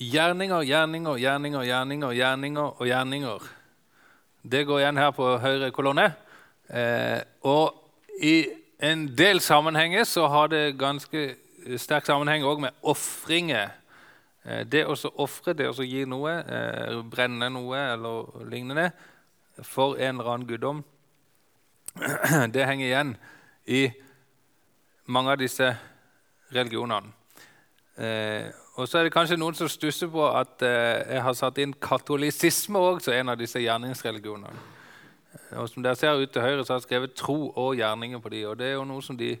Gjerninger, gjerninger, gjerninger, gjerninger, gjerninger og gjerninger. Det går igjen her på høyre kolonne. Eh, og i en del sammenhenger så har det ganske sterk sammenheng òg med ofringer. Eh, det å ofre, det å gi noe, eh, brenne noe eller lignende for en eller annen guddom, det henger igjen i mange av disse religionene. Eh, og så er det kanskje noen som stusser på at eh, jeg har satt inn katolisisme òg som en av disse gjerningsreligionene. Og som dere ser ut til høyre, så har jeg skrevet 'tro og gjerninger' på de, og Det er jo noe som, de,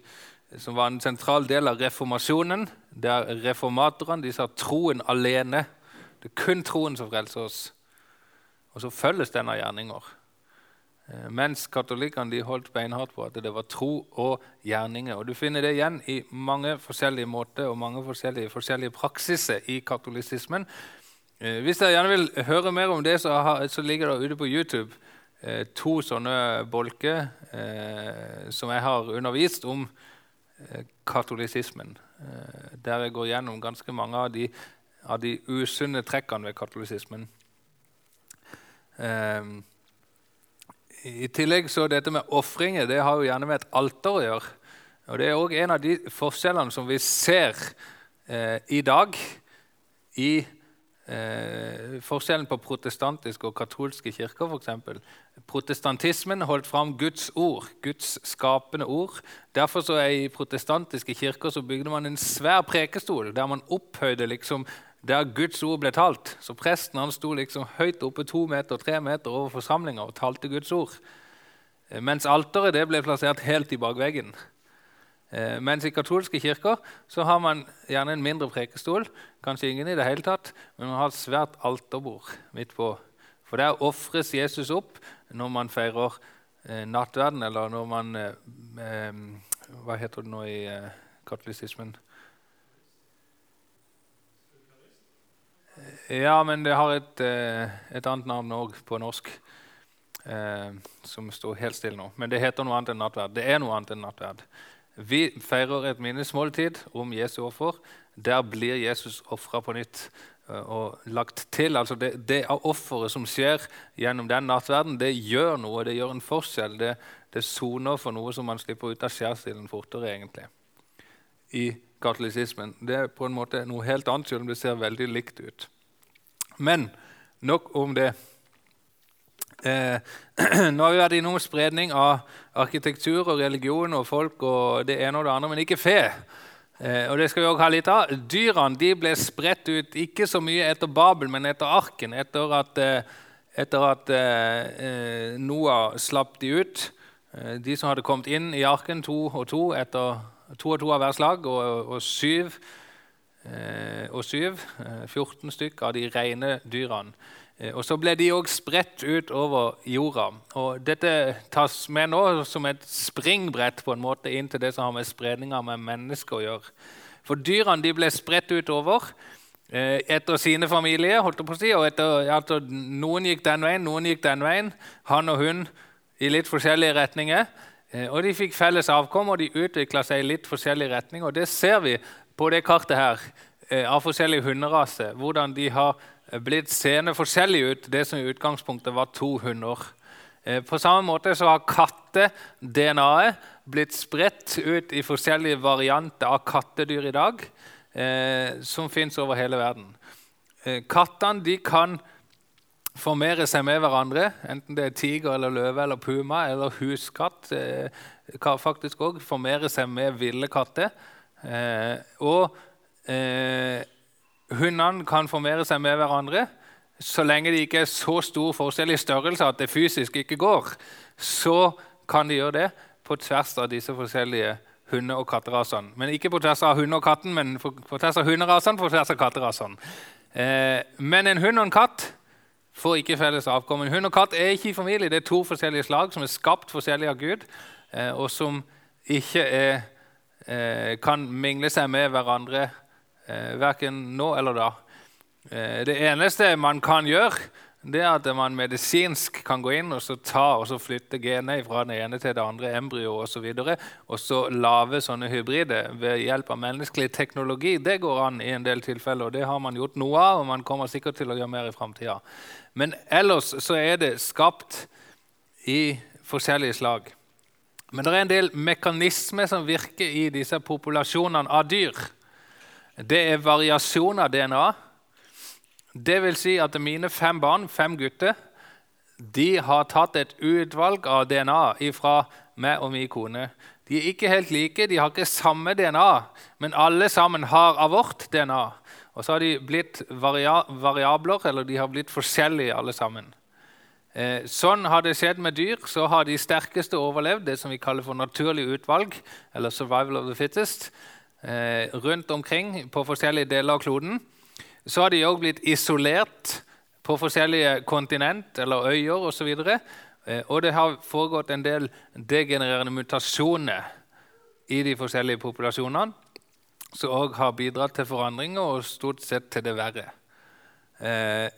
som var en sentral del av reformasjonen. Der reformatorene de sa 'troen alene'. Det er kun troen som frelser oss. Og så følges den av gjerninger. Eh, mens katolikkene holdt beinhardt på at det var tro og gjerninger. Og Du finner det igjen i mange forskjellige måter og mange forskjellige, forskjellige praksiser i katolisismen. Eh, hvis dere gjerne vil høre mer om det, så, har, så ligger det ute på YouTube eh, to sånne bolker som jeg har undervist om katolisismen. Der jeg går gjennom ganske mange av de, de usunne trekkene ved katolisismen. Eh, i tillegg så dette med ofringer det har jo gjerne med et alter å gjøre. Og Det er òg en av de forskjellene som vi ser eh, i dag i eh, forskjellen på protestantiske og katolske kirker. Eksempel. Protestantismen holdt fram Guds ord, Guds skapende ord. Derfor så er I protestantiske kirker så bygde man en svær prekestol der man opphøyde liksom der Guds ord ble talt. Så presten han sto liksom høyt oppe to meter, tre meter over forsamlinga og talte Guds ord. Eh, mens alteret det ble plassert helt i bakveggen. Eh, mens i katolske kirker så har man gjerne en mindre prekestol. Kanskje ingen i det hele tatt, men man har et svært alterbord midt på. For der ofres Jesus opp når man feirer eh, nattverden, eller når man Hva heter det nå i katolisismen? Ja, men det har et, eh, et annet navn òg på norsk. Eh, som står helt stille nå. Men det heter noe annet enn nattverd. Det er noe annet enn nattverd. Vi feirer et minnesmåltid om Jesu offer. Der blir Jesus ofra på nytt eh, og lagt til. Altså det, det offeret som skjer gjennom den nattverden, det gjør noe. Det gjør en forskjell. Det, det soner for noe som man slipper ut av skjærstilen fortere, egentlig. I katolisismen. Det er på en måte noe helt annet, selv om det ser veldig likt ut. Men nok om det. Eh, nå har vi vært innom spredning av arkitektur og religion og folk og det ene og det andre, men ikke fe. Eh, og det skal vi også ha litt av. Dyrene de ble spredt ut ikke så mye etter Babel, men etter arken. Etter at, eh, etter at eh, eh, Noah slapp de ut. Eh, de som hadde kommet inn i arken, to og to etter To og to av hver slag, og, og syv, eh, og syv 14 eh, stykker av de rene dyrene. Eh, og Så ble de òg spredt ut over jorda. Og Dette tas med nå som et springbrett på en måte inn til det som har med spredninga med mennesker å gjøre. For dyrene ble spredt utover etter sine familier. holdt på å si, og etter, etter Noen gikk den veien, noen gikk den veien. Han og hun i litt forskjellige retninger. Eh, og De fikk felles avkom, og de utvikla seg i litt forskjellig retning. og Det ser vi på det kartet her eh, av forskjellige hunderaser. Hvordan de har blitt seende forskjellig ut, det som i utgangspunktet var to hunder. Eh, på samme måte så har katte-DNA-et blitt spredt ut i forskjellige varianter av kattedyr i dag, som fins over hele verden. Kattene de kan formere seg med hverandre, enten det er tiger eller løve eller puma eller huskatt, eh, kan faktisk òg formere seg med ville katter. Eh, og eh, hundene kan formere seg med hverandre så lenge det ikke er så stor forskjell i størrelse at det fysisk ikke går. Så kan de gjøre det på tvers av disse forskjellige hunde- og katterasene. Men ikke på tvers av hunde og katten, men på tvers av hunderasene på tvers av katterasene. Eh, men en hund og en katt får ikke felles avkom. hund og katt er ikke i familie. Det er to forskjellige slag som er skapt forskjellig av Gud, eh, og som ikke er, eh, kan mingle seg med hverandre eh, verken nå eller da. Det eneste man kan gjøre det at man medisinsk kan gå inn og så ta og så flytte genet fra det ene til det andre, embryo osv. Og, så og så lage sånne hybrider ved hjelp av menneskelig teknologi. Det går an i en del tilfeller, og det har man gjort noe av, og man kommer sikkert til å gjøre mer i framtida. Men ellers så er det skapt i forskjellige slag. Men det er en del mekanismer som virker i disse populasjonene av dyr. Det er variasjon av DNA. Det vil si at mine fem barn, fem gutter, de har tatt et utvalg av DNA fra meg og min kone. De er ikke helt like, de har ikke samme DNA, men alle sammen har av vårt DNA. Og så har de blitt varia variabler, eller de har blitt forskjellige alle sammen. Eh, sånn har det skjedd med dyr. Så har de sterkeste overlevd, det som vi kaller for naturlig utvalg, eller survival of the fittest, eh, rundt omkring på forskjellige deler av kloden. Så har de òg blitt isolert på forskjellige kontinent eller øyer osv. Og, så eh, og det har foregått en del degenererende mutasjoner i de forskjellige populasjonene, som òg har bidratt til forandringer og stort sett til det verre. Eh,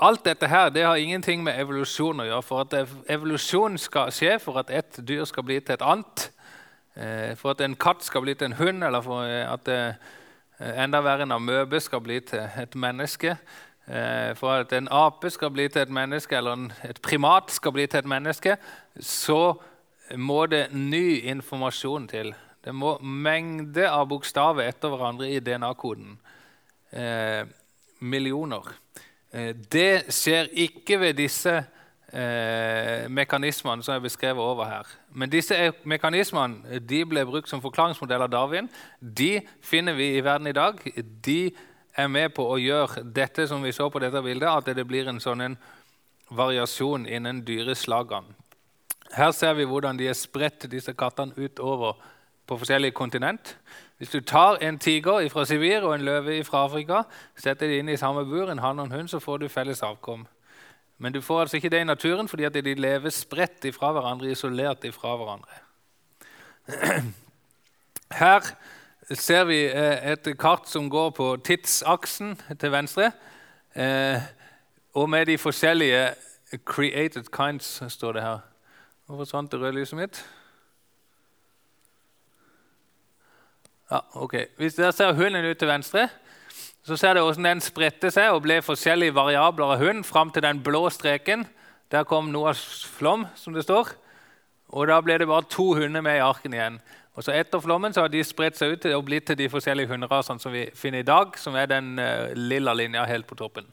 alt dette her, det har ingenting med evolusjon å gjøre. For at evolusjon skal skje for at et dyr skal bli til et annet, eh, for at en katt skal bli til en hund, eller for at Eh, enda verre en amøbe skal bli til et menneske. Eh, for at en ape skal bli til et menneske, eller et primat skal bli til et menneske, så må det ny informasjon til. Det må mengde av bokstaver etter hverandre i DNA-koden. Eh, millioner. Eh, det skjer ikke ved disse eh, mekanismene som er beskrevet over her. Men disse mekanismene ble brukt som forklaringsmodell av Darwin. De finner vi i verden i dag. De er med på å gjøre dette som vi så på dette bildet, at det blir en sånn en variasjon innen dyreslagene. Her ser vi hvordan de er spredt, disse kattene, utover på forskjellige kontinent. Hvis du tar en tiger fra Sivir og en løve fra Afrika, setter de inn i samme bur, en hann og en hund, så får du felles avkom. Men du får altså ikke det i naturen fordi at de lever spredt ifra hverandre, isolert ifra hverandre. Her ser vi eh, et kart som går på tidsaksen til venstre. Eh, og med de forskjellige 'created kinds' står det her. Nå forsvant det røde lyset mitt? Ja, ok. Hvis dere ser hunden ut til venstre, så ser du hvordan den spredte seg og ble forskjellige variabler av hund fram til den blå streken. Der kom Noahs flom, som det står. Og da ble det bare to hunder med i arken igjen. Og så Etter flommen så har de spredt seg ut og blitt til de forskjellige hunderasene som vi finner i dag, som er den uh, lilla linja helt på toppen.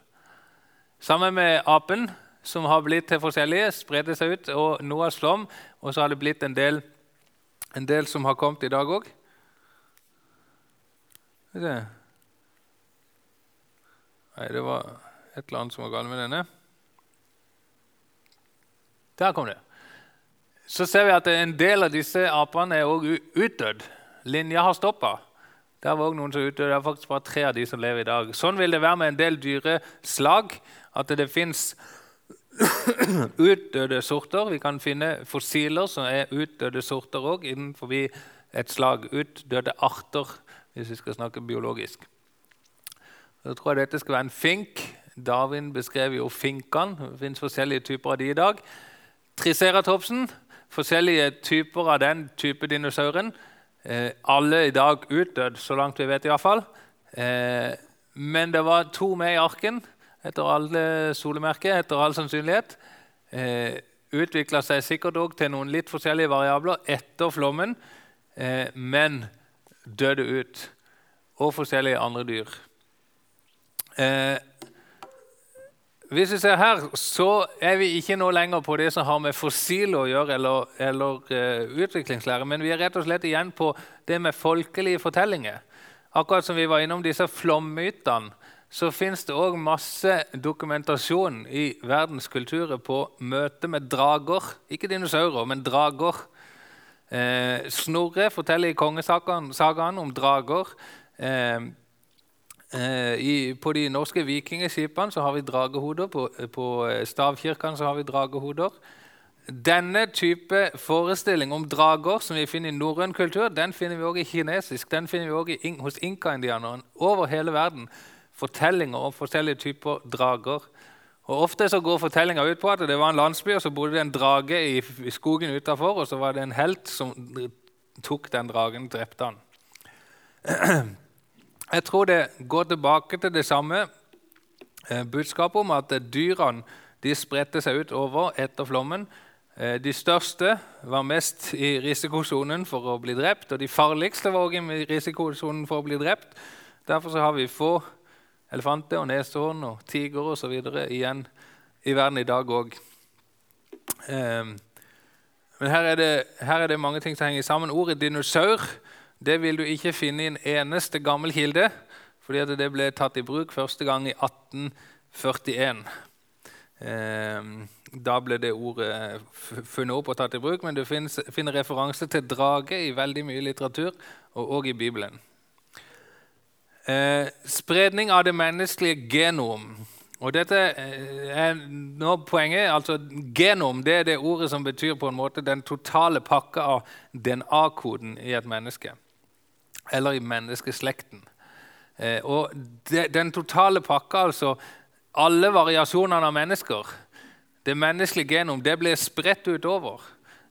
Sammen med apen, som har blitt til forskjellige, spredde seg ut, og Noahs flom. Og så har det blitt en del, en del som har kommet i dag òg. Nei, det var et eller annet som var galt med denne. Der kom det. Så ser vi at en del av disse apene er også utdødd. Linja har stoppa. Der var også noen som utdøde. Det er faktisk bare tre av de som lever i dag. Sånn vil det være med en del dyreslag. At det fins utdøde sorter. Vi kan finne fossiler som er utdøde sorter òg innenfor et slag utdøde arter, hvis vi skal snakke biologisk. Så tror jeg dette skal være en fink. Darwin beskrev jo finkene. Det finnes forskjellige typer av de i dag. Triceratopsen, forskjellige typer av den type dinosauren. Eh, alle i dag utdødd, så langt vi vet iallfall. Eh, men det var to med i arken etter alle solemerker, etter all sannsynlighet. Eh, Utvikla seg sikkert òg til noen litt forskjellige variabler etter flommen, eh, men døde ut. Og forskjellige andre dyr. Eh, hvis vi ser her, så er vi ikke nå lenger på det som har med fossiler å gjøre, eller, eller uh, utviklingslære, men vi er rett og slett igjen på det med folkelige fortellinger. Akkurat som vi var innom disse flommytene, så fins det òg masse dokumentasjon i verdens kulturer på møte med drager. Ikke dinosaurer, men drager. Eh, Snorre forteller i kongesagaen om drager. Eh, I, på de norske vikingskipene så har vi dragehoder. På, på eh, stavkirkene så har vi dragehoder. Denne type forestilling om drager som vi finner i norrøn kultur, den finner vi også i kinesisk. Den finner vi også hos inka-indianerne over hele verden. Fortellinger om forskjellige typer drager. Og Ofte så går fortellinga ut på at det var en landsby, og så bodde det en drage i, i skogen utafor, og så var det en helt som tok den dragen og drepte han. Jeg tror det går tilbake til det samme eh, budskapet om at dyrene de spredte seg ut over etter flommen. Eh, de største var mest i risikosonen for å bli drept, og de farligste var også i risikosonen for å bli drept. Derfor har vi få elefanter og neshorn og tigre osv. igjen i verden i dag òg. Eh, men her er, det, her er, det, mange ting som henger sammen. Ordet dinosaur det vil du ikke finne i en eneste gammel kilde, fordi det ble tatt i bruk første gang i 1841. Eh, da ble det ordet funnet opp og tatt i bruk, men du finner, referanse til drage i veldig mye litteratur, og også i Bibelen. Eh, spredning av det menneskelige genom. Og dette eh, er nå poenget, altså Genom det er det ordet som betyr på en måte den totale pakka av DNA-koden i et menneske eller i menneskeslekten. Eh, og de, den totale pakka, altså alle variasjonene av mennesker, det menneskelige genom, det ble spredt utover.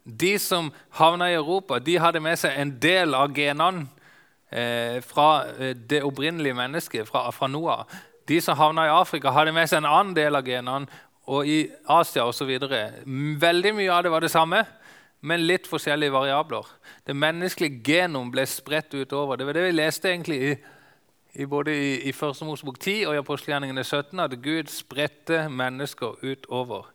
De som havna i Europa, de hadde med seg en del av genene eh, fra eh, det opprinnelige mennesket, fra, fra Noah. De som havna i Afrika, hadde med seg en annen del av genene, og i Asia osv. Veldig mye av det var det samme, men litt forskjellige variabler. Det menneskelige genom ble spredt utover. Det var det vi leste egentlig i, i både i, i Første Mosebok 10 og i apostelgjerningene 17, at Gud spredte mennesker utover.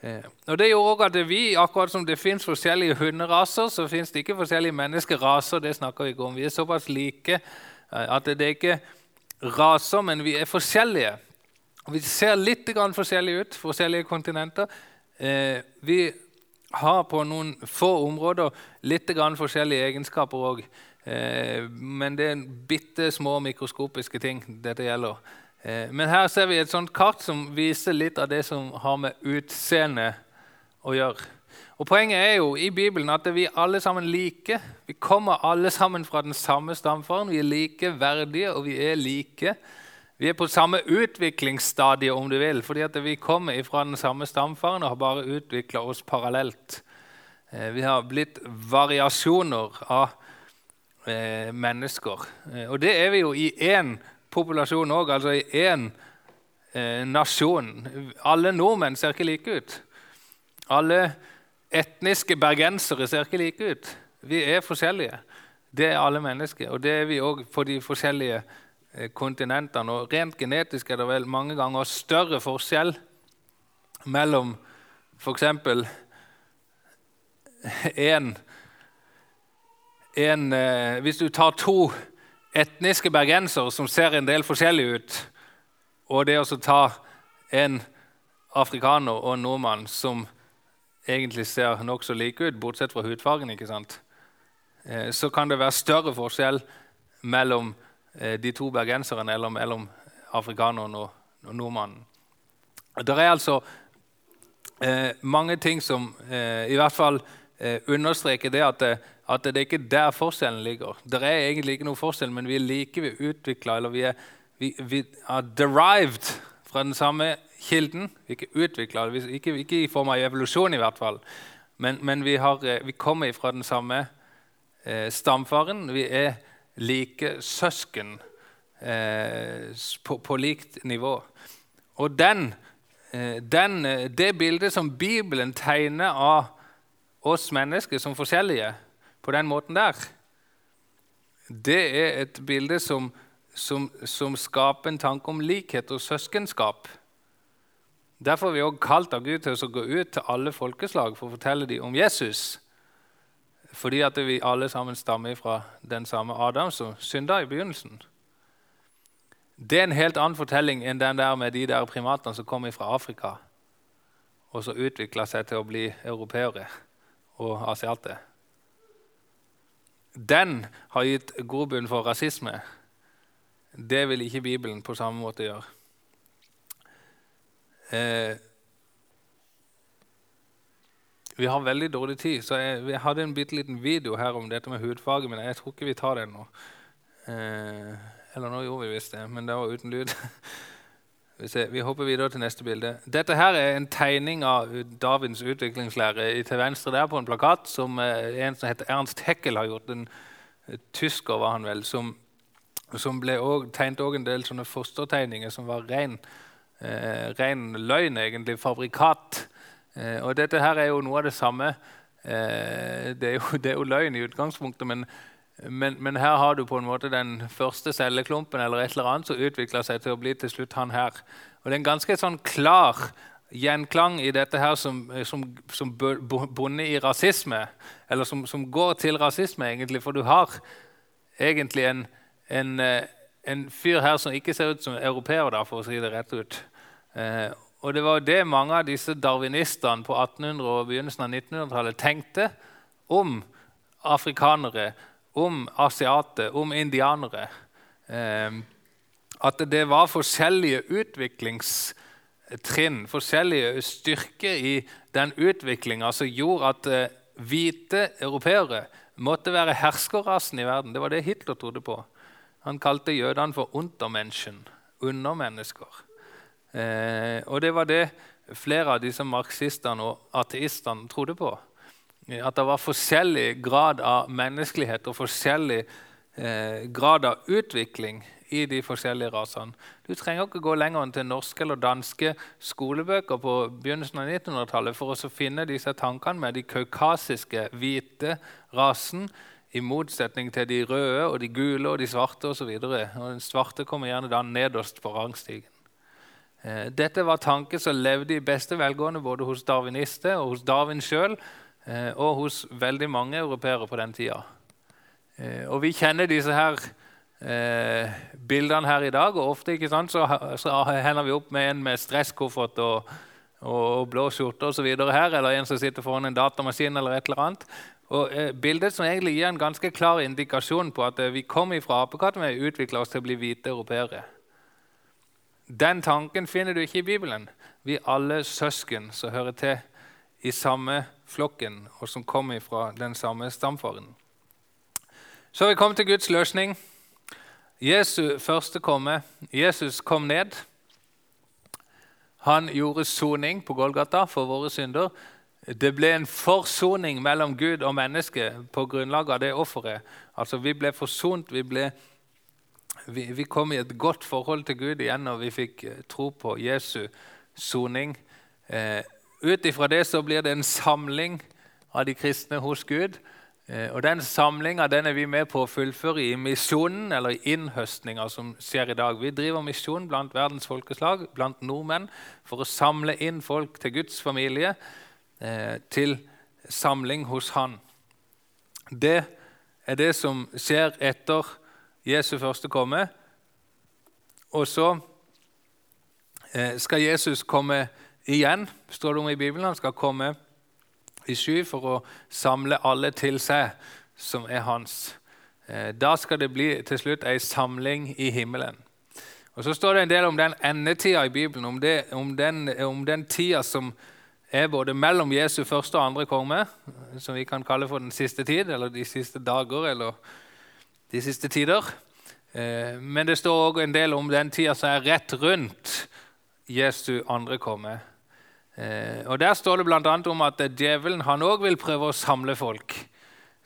Eh, og Det gjorde også at vi, akkurat som det fins forskjellige hunderaser, så fins det ikke forskjellige menneskeraser. det snakker Vi ikke om. Vi er såpass like eh, at det er ikke raser, men vi er forskjellige. Vi ser litt forskjellige ut, forskjellige kontinenter. Eh, vi har på noen få områder litt forskjellige egenskaper òg. Eh, men det er bitte små mikroskopiske ting dette gjelder. Eh, men her ser vi et sånt kart som viser litt av det som har med utseende å gjøre. Og Poenget er jo i Bibelen at vi alle sammen like. Vi kommer alle sammen fra den samme stamfaren. Vi er likeverdige, og vi er like. Vi er på samme utviklingsstadie, om du vil, fordi vi kommer fra den samme stamfaren og har bare utvikla oss parallelt. Eh, vi har blitt variasjoner av eh, mennesker. Eh, og det er vi jo i én populasjon òg, altså i én nasjon. Alle nordmenn ser ikke like ut. Alle etniske bergensere ser ikke like ut. Vi er forskjellige. Det er alle mennesker, og det er vi òg på de forskjellige Eh, kontinentene. Og rent genetisk er det vel mange ganger større forskjell mellom f.eks. en, en eh, Hvis du tar to etniske bergensere som ser en del forskjellig ut, og det å ta en afrikaner og en nordmann som egentlig ser nokså like ut, bortsett fra hudfargen, ikke sant? Eh, så kan det være større forskjell mellom Eh, de to bergenserne eller mellom afrikaneren og, nordmannen. Det er altså eh, mange ting som eh, i hvert fall eh, understreker det at, det at, det ikke er der forskjellen ligger. Det er egentlig ikke noe forskjell, men vi er like vi utvikla, eller vi er, vi, vi er derived fra den samme kilden. Vi er ikke utvikla, ikke, ikke, i form av evolusjon i hvert fall, men, men vi, har, eh, vi, kommer fra den samme eh, stamfaren. Vi er like søsken eh, på, på, likt nivå. Og den, eh, den, eh, det bildet som Bibelen tegner av oss mennesker som forskjellige på den måten der, det er et bilde som, som, som skaper en tanke om likhet og søskenskap. Derfor er vi også kalt av Gud til å gå ut til alle folkeslag for å fortelle dem om Jesus. Fordi at vi alle sammen stammer fra den samme Adam som synda i begynnelsen. Det er en helt annen fortelling enn den der med de der primatene som kommer fra Afrika og så utvikla seg til å bli europeere og asiater. Den har gitt grobunn for rasisme. Det vil ikke Bibelen på samme måte gjøre. Eh, vi har veldig dårlig tid, så jeg, jeg hadde en bitte liten video her om dette med hudfarge, men jeg tror ikke vi tar den nå. Eh, eller nå gjorde vi visst det, men det var uten lyd. Vi hopper videre til neste bilde. Dette her er en tegning av Darwins utviklingslære. Til venstre der på en plakat som en som heter Ernst Heckel har gjort. En tysker var han vel, som, som ble også, tegnet også en del sånne fostertegninger som var ren, eh, ren løgn, egentlig. Fabrikat. Eh, og dette her er jo noe av det samme. Eh, det, er jo, det, er jo, løgn i utgangspunktet, men men, men, her har du på en måte den første celleklumpen eller et eller annet som utvikler seg til å bli til slutt han her. Og Det er en ganske sånn klar gjenklang i dette her som, som, som bunner i rasisme. Eller som, som, går til rasisme, egentlig. For du har egentlig en, en, eh, en fyr her som ikke ser ut som europeer, da, for å si det rett ut. Eh, og det var det mange av disse darwinistene på 1800- og begynnelsen av 1900-tallet tenkte om afrikanere om asiater, om indianere. Eh, at det var forskjellige utviklingstrinn, forskjellige styrker i den utviklinga som gjorde at eh, hvite europeere måtte være herskerrasen i verden. Det var det Hitler trodde på. Han kalte jødene for untermenschen, undermennesker. Eh, og det var det flere av disse marxistene og ateistene trodde på. At det var forskjellig grad av menneskelighet og forskjellig eh, grad av utvikling i de forskjellige rasene. Du trenger ikke gå lenger enn til norske eller danske skolebøker på begynnelsen av 1900-tallet for å finne disse tankene med de kaukasiske, hvite rasen i motsetning til de røde, og de gule og de svarte osv. Den svarte kommer gjerne da nederst på rangstigen. Eh, dette var tanker som levde i beste velgående både hos darwinister og hos Darwin sjøl Eh, og hos veldig mange europeere på den tida. Eh, og vi kjenner disse her eh, bildene her i dag, og ofte sant, så, så, hender vi opp med en med stresskoffert og, og blå skjorte osv. her, eller en som sitter foran en datamaskin eller et eller annet. Og eh, Bildet som egentlig gir en ganske klar indikasjon på at eh, vi kom fra apekatten vi utvikla oss til å bli hvite europeere. Den tanken finner du ikke i Bibelen. Vi alle søsken som hører til i samme flokken, og som kommer fra den samme stamfaren. Så har vi kommet til Guds løsning. Jesu første komme. Jesus kom ned. Han gjorde soning på Golgata for våre synder. Det ble en forsoning mellom Gud og menneske på grunnlag av det offeret. Altså, vi ble forsont. Vi, ble, vi, vi, kom i et godt forhold til Gud igjen når vi fikk eh, tro på Jesu soning. Eh, ut ifra det så blir det en samling av de kristne hos Gud. Eh, og Den samlinga er vi med på å fullføre i misjonen, eller i innhøstninga som skjer i dag. Vi driver misjon blant verdens folkeslag, blant nordmenn, for å samle inn folk til Guds familie, eh, til samling hos Han. Det er det som skjer etter Jesu første komme. Og så eh, skal Jesus komme igjen, står det om i Bibelen. Han skal komme i sky for å samle alle til seg som er hans. Eh, da skal det bli til slutt ei samling i himmelen. Og Så står det en del om den endetida i Bibelen, om, det, om, den, om den tida som er både mellom Jesu første og andre komme, som vi kan kalle for den siste tid, eller de siste dager, eller de siste tider. Eh, men det står òg en del om den tida som er rett rundt Jesu andre komme. Eh, og Der står det bl.a. om at djevelen han òg vil prøve å samle folk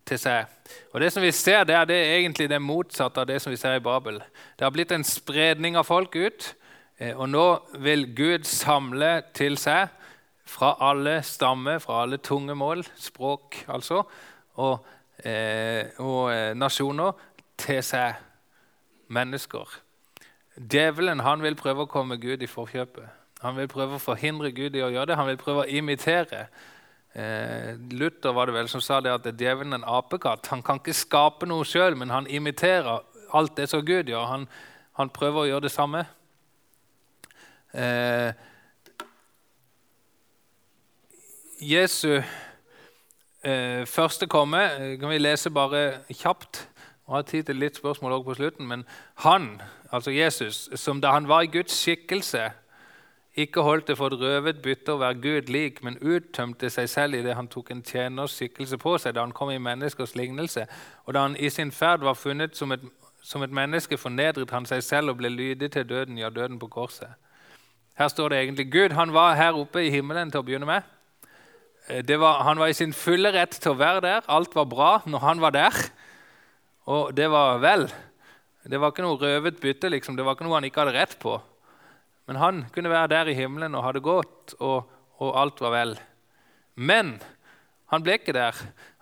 til seg. Og Det som vi ser der, det er egentlig det motsatte av det som vi ser i Babel. Det har blitt en spredning av folk ut, eh, og nå vil Gud samle til seg fra alle stammer, fra alle tunge mål, språk altså, og, og nasjoner til seg mennesker. Djevelen han vil prøve å komme Gud i forkjøpet. Han vil prøve å forhindre Gud i å gjøre det. Han vil prøve å imitere. Eh, Luther var det vel som sa det at djevelen er en apekatt. Han kan ikke skape noe sjøl, men han imiterer alt det som Gud gjør. Han, han prøver å gjøre det samme. Eh, Jesu eh, første komme eh, kan vi lese bare kjapt. Jeg har tid til litt spørsmål også på slutten. Men han, altså Jesus, som da han var i Guds skikkelse ikke holdt det for et røvet bytte å være Gud lik, men uttømte seg selv idet han tok en tjeners skikkelse på seg da han kom i menneskers lignelse. Og da han i sin ferd var funnet som et, som et menneske, fornedret han seg selv og ble lydig til døden, ja, døden på korset. Her står det egentlig Gud han var her oppe i himmelen til å begynne med. Eh, var, han var i sin fulle rett til å være der. Alt var bra når han var der. Og det var vel. Det var ikke noe røvet bytte. liksom. Det var ikke noe han ikke hadde rett på. Men han kunne være der i himmelen og ha det godt, og, og alt var vel. Men han ble ikke der.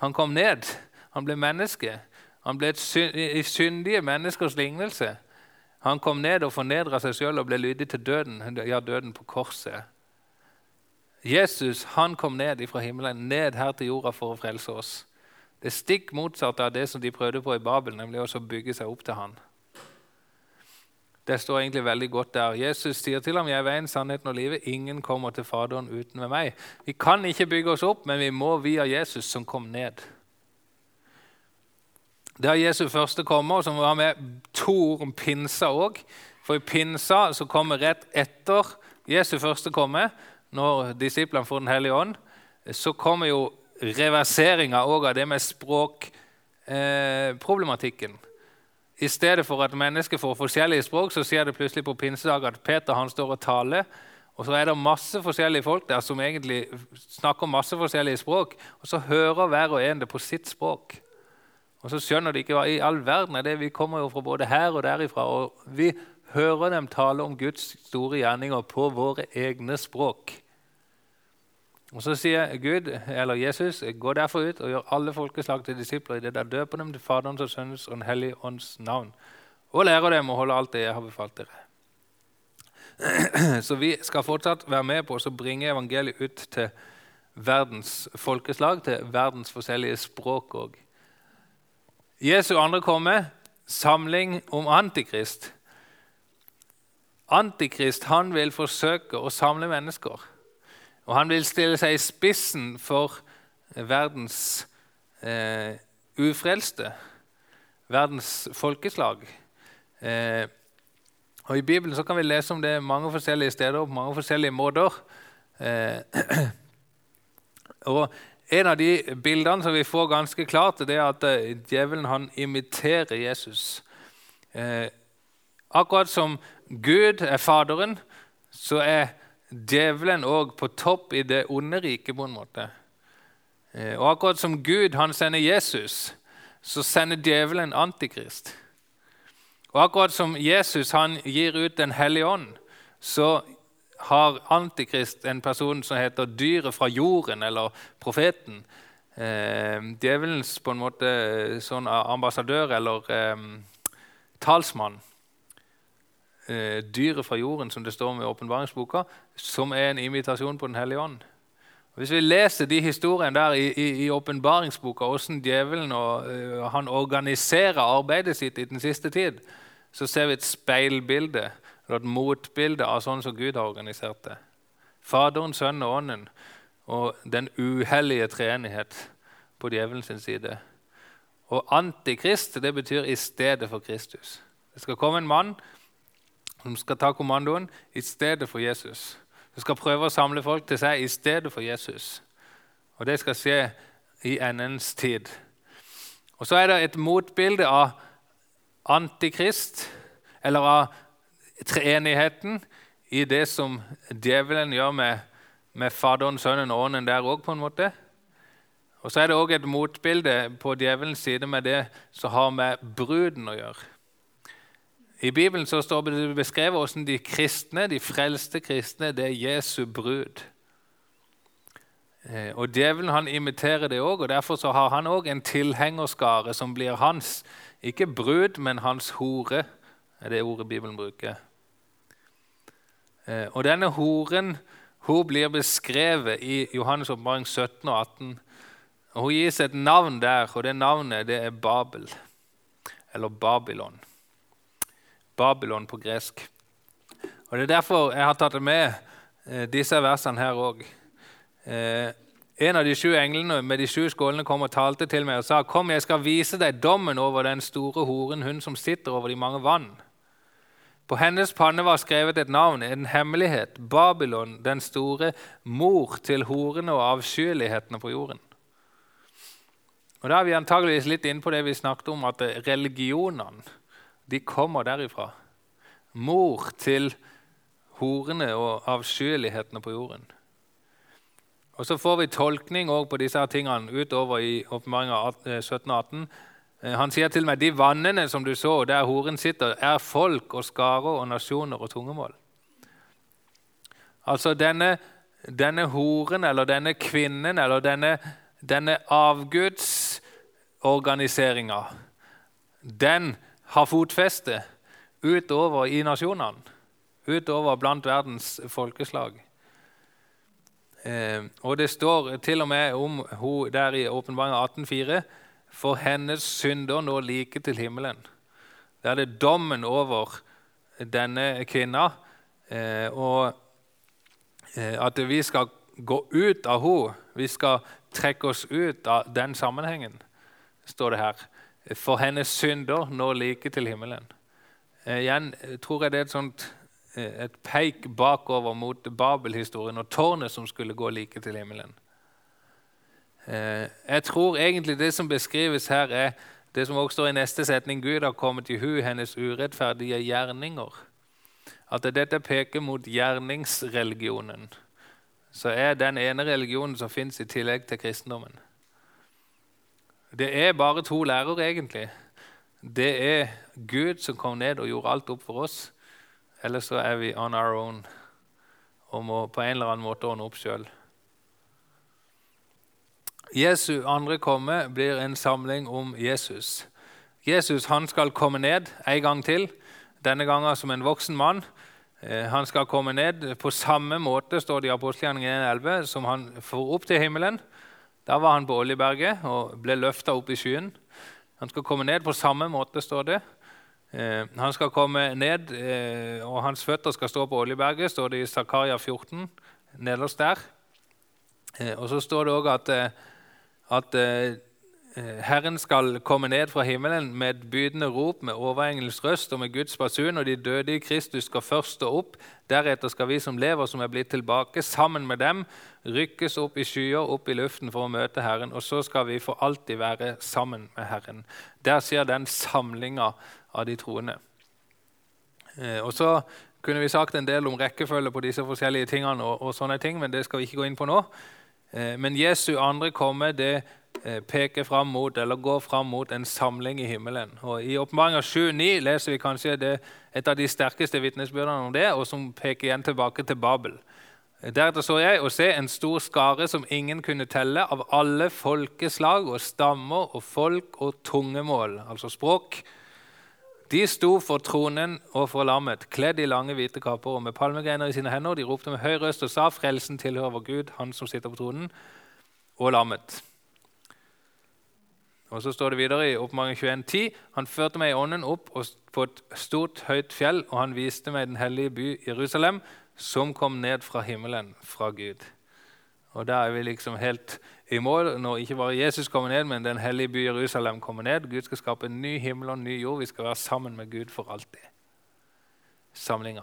Han kom ned. Han ble menneske. Han ble i syndige menneskers lignelse. Han kom ned og fornedra seg sjøl og ble lydig til døden, ja, døden på korset. Jesus han kom ned fra himmelen, ned her til jorda for å frelse oss. Det stikk motsatt av det som de prøvde på i Babel, nemlig å bygge seg opp til han. Det står egentlig veldig godt der. Jesus sier til ham, 'Jeg er veien, sannheten og livet. Ingen kommer til Faderen uten ved meg.' Vi kan ikke bygge oss opp, men vi må via Jesus, som kom ned. Det er Jesus første kommer, som var med to ord om pinsa òg. For i pinsa, som kommer rett etter Jesu første komme, når disiplene får Den hellige ånd, så kommer jo reverseringa òg av det med språkproblematikken. Eh, I stedet for at mennesker får forskjellige språk, så sier det plutselig på pinsedag at Peter han står og taler. Og så er det masse forskjellige folk der som egentlig snakker masse forskjellige språk. Og så hører hver og en det på sitt språk. Og så skjønner de ikke hva i all verden er det. Vi kommer jo fra både her og derifra. Og vi hører dem tale om Guds store gjerninger på våre egne språk. Og Så sier Gud, eller Jesus, gå derfor ut og gjør alle folkeslag til disipler i det der døper dem til Faderens og Sønnens og Den hellige ånds navn, og lærer dem å holde alt det jeg har befalt dere. Så vi skal fortsatt være med på å bringe evangeliet ut til verdens folkeslag, til verdens forskjellige språk òg. Jesu andre komme, samling om Antikrist. Antikrist han vil forsøke å samle mennesker. Og han vil stille seg i spissen for verdens eh, ufrelste, verdens folkeslag. Eh, og I Bibelen så kan vi lese om det mange forskjellige steder på mange forskjellige måter. Eh, og En av de bildene som vi får ganske klart, det er at eh, djevelen han imiterer Jesus. Eh, akkurat som Gud er Faderen, så er djevelen òg på topp i det onde riket. på en måte. Eh, og akkurat som Gud han sender Jesus, så sender djevelen Antikrist. Og akkurat som Jesus han gir ut Den hellige ånd, så har Antikrist en person som heter dyret fra jorden, eller profeten. Eh, djevelens på en måte sånn ambassadør eller eh, talsmann eh, dyret fra jorden, som det står om i åpenbaringsboka, som er en invitasjon på Den hellige ånd. Hvis vi leser de historiene der i åpenbaringsboka, hvordan djevelen og, uh, han organiserer arbeidet sitt i den siste tid, så ser vi et speilbilde, eller et motbilde av sånn som Gud har organisert det. Faderen, Sønnen og Ånden og den uhellige treenighet på djevelens side. Og antikrist det betyr i stedet for Kristus. Det skal komme en mann som skal ta kommandoen i stedet for Jesus. Som skal prøve å samle folk til seg i stedet for Jesus. Og det skal skje i endens tid. Og Så er det et motbilde av antikrist, eller av treenigheten, i det som djevelen gjør med, med Faderen, Sønnen og Ånden der òg, på en måte. Og så er det òg et motbilde på djevelens side med det som har med bruden å gjøre. I Bibelen så står det beskrevet hvordan de kristne, de frelste kristne, det er Jesu brud. Eh, og Djevelen han imiterer det òg, og derfor så har han òg en tilhengerskare som blir hans. Ikke brud, men hans hore, er det ordet Bibelen bruker. Eh, og denne horen hun blir beskrevet i Johannes' oppmaring 17 og 18. Og Hun gis et navn der, og det navnet det er Babel, eller Babylon. Babylon på gresk. Og Det er derfor jeg har tatt med eh, disse versene her òg. Eh, en av de sju englene med de sju skålene kom og talte til meg og sa:" Kom, jeg skal vise deg dommen over den store horen, hun som sitter over de mange vann. På hennes panne var skrevet et navn, en hemmelighet, Babylon, den store, mor til horene og avskyelighetene på jorden. Og Da er vi antageligvis litt inne på det vi snakket om, at religionene de kommer derifra. Mor til horene og avskyelighetene på jorden. Og Så får vi tolkning på disse tingene utover i åpenbaringa 17 18. Han sier til meg de vannene som du så der horen sitter, er folk og skarer og nasjoner og tungemål. Altså denne, denne horen eller denne kvinnen eller denne, denne avgudsorganiseringa, den har fotfeste utover i nasjonene. Utover blant verdens folkeslag. Eh, og det står til og med om hun der i Åpenbaringen 18,4.: For hennes synder nå like til himmelen. Det er dommen over denne kvinna. Eh, og eh, at vi skal gå ut av henne. Vi skal trekke oss ut av den sammenhengen, står det her. For hennes synder nå like til himmelen. Eh, igjen tror jeg det er et sånt Eh, et peik bakover mot Babel-historien og tårnet som skulle gå like til himmelen. Eh, jeg tror egentlig det som beskrives her, er det som også står i neste setning. Gud har kommet i hu hennes urettferdige gjerninger. At dette peker mot gjerningsreligionen. Så er den ene religionen som fins i tillegg til kristendommen. Det er bare to lærere, egentlig. Det er Gud som kom ned og gjorde alt opp for oss. Eller så er vi on our own og må på en eller annen måte ordne opp sjøl. Jesu andre komme blir en samling om Jesus. Jesus han skal komme ned en gang til, denne gangen som en voksen mann. Eh, han skal komme ned på samme måte står det i apostelgjerningen 11, som han får opp til himmelen. Da var han på Oljeberget og ble løfta opp i skyen. Han skal komme ned på samme måte, står det. Eh, han skal komme ned, eh, og hans føtter skal stå på Oljeberget, står det i Zakaria 14, nederst der. Eh, og så står det òg at, at Herren skal komme ned fra himmelen med et bydende rop, med overengelsk røst og med Guds basun, og de døde i Kristus skal først stå opp. Deretter skal vi som lever, som er blitt tilbake, sammen med dem rykkes opp i skyer, opp i luften for å møte Herren. Og så skal vi for alltid være sammen med Herren. Der skjer den samlinga av de troende. Eh, og så kunne vi sagt en del om rekkefølge på disse forskjellige tingene, og, og sånne ting, men det skal vi ikke gå inn på nå. Eh, men Jesu andre komme det eh, peker fram mot, eller går fram mot en samling i himmelen. Og I Åpenbaringa 7-9 leser vi kanskje det, et av de sterkeste vitnesbyrdene om det, og som peker igjen tilbake til Babel. Deretter så jeg å se en stor skare som ingen kunne telle, av alle folkeslag og stammer og folk og tungemål, altså språk, de sto for tronen og for lammet, kledd i lange, hvite kapper og med palmegreiner i sine hender. De ropte med høy røst og sa, 'Frelsen tilhører vår Gud, Han som sitter på tronen, og lammet'. Og Så står det videre i Oppmaring 21,10.: Han førte meg i ånden opp på et stort, høyt fjell, og han viste meg den hellige by Jerusalem, som kom ned fra himmelen, fra Gud. Og Der er vi liksom helt i mål når ikke bare Jesus kommer ned, men den hellige by Jerusalem kommer ned. Gud skal skape en ny himmel og en ny jord. Vi skal være sammen med Gud for alltid. Samlinga.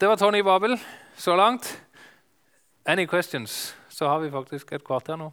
Det var Tony Babel så langt. Any questions? Så har vi faktisk et kvarter nå.